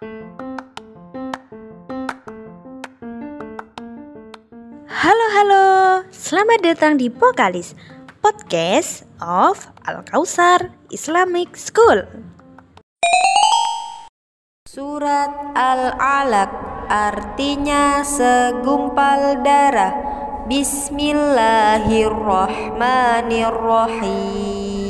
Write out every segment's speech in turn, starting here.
Halo halo, selamat datang di Pokalis Podcast of Al Kausar Islamic School. Surat Al-Alaq artinya segumpal darah. Bismillahirrahmanirrahim.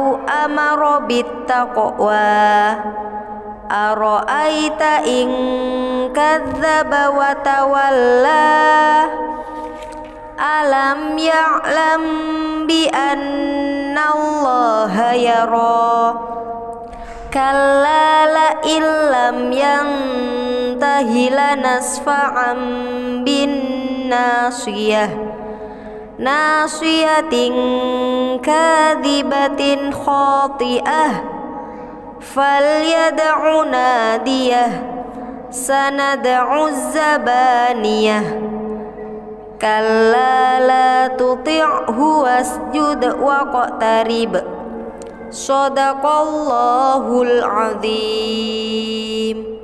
Au amara bittaqwa Ara'aita in kadzdzaba wa tawalla. Alam ya'lam bi anna Allah yara. Kalla la illam yantahi lanasfa'an bin nasiyah Nasiyatin kadhibatin khati'ah. Falyad'u nadiyah. Sanad'u zabaniyah. Kalla la tuti'hu wasjud waqtarib Sadaqallahul azim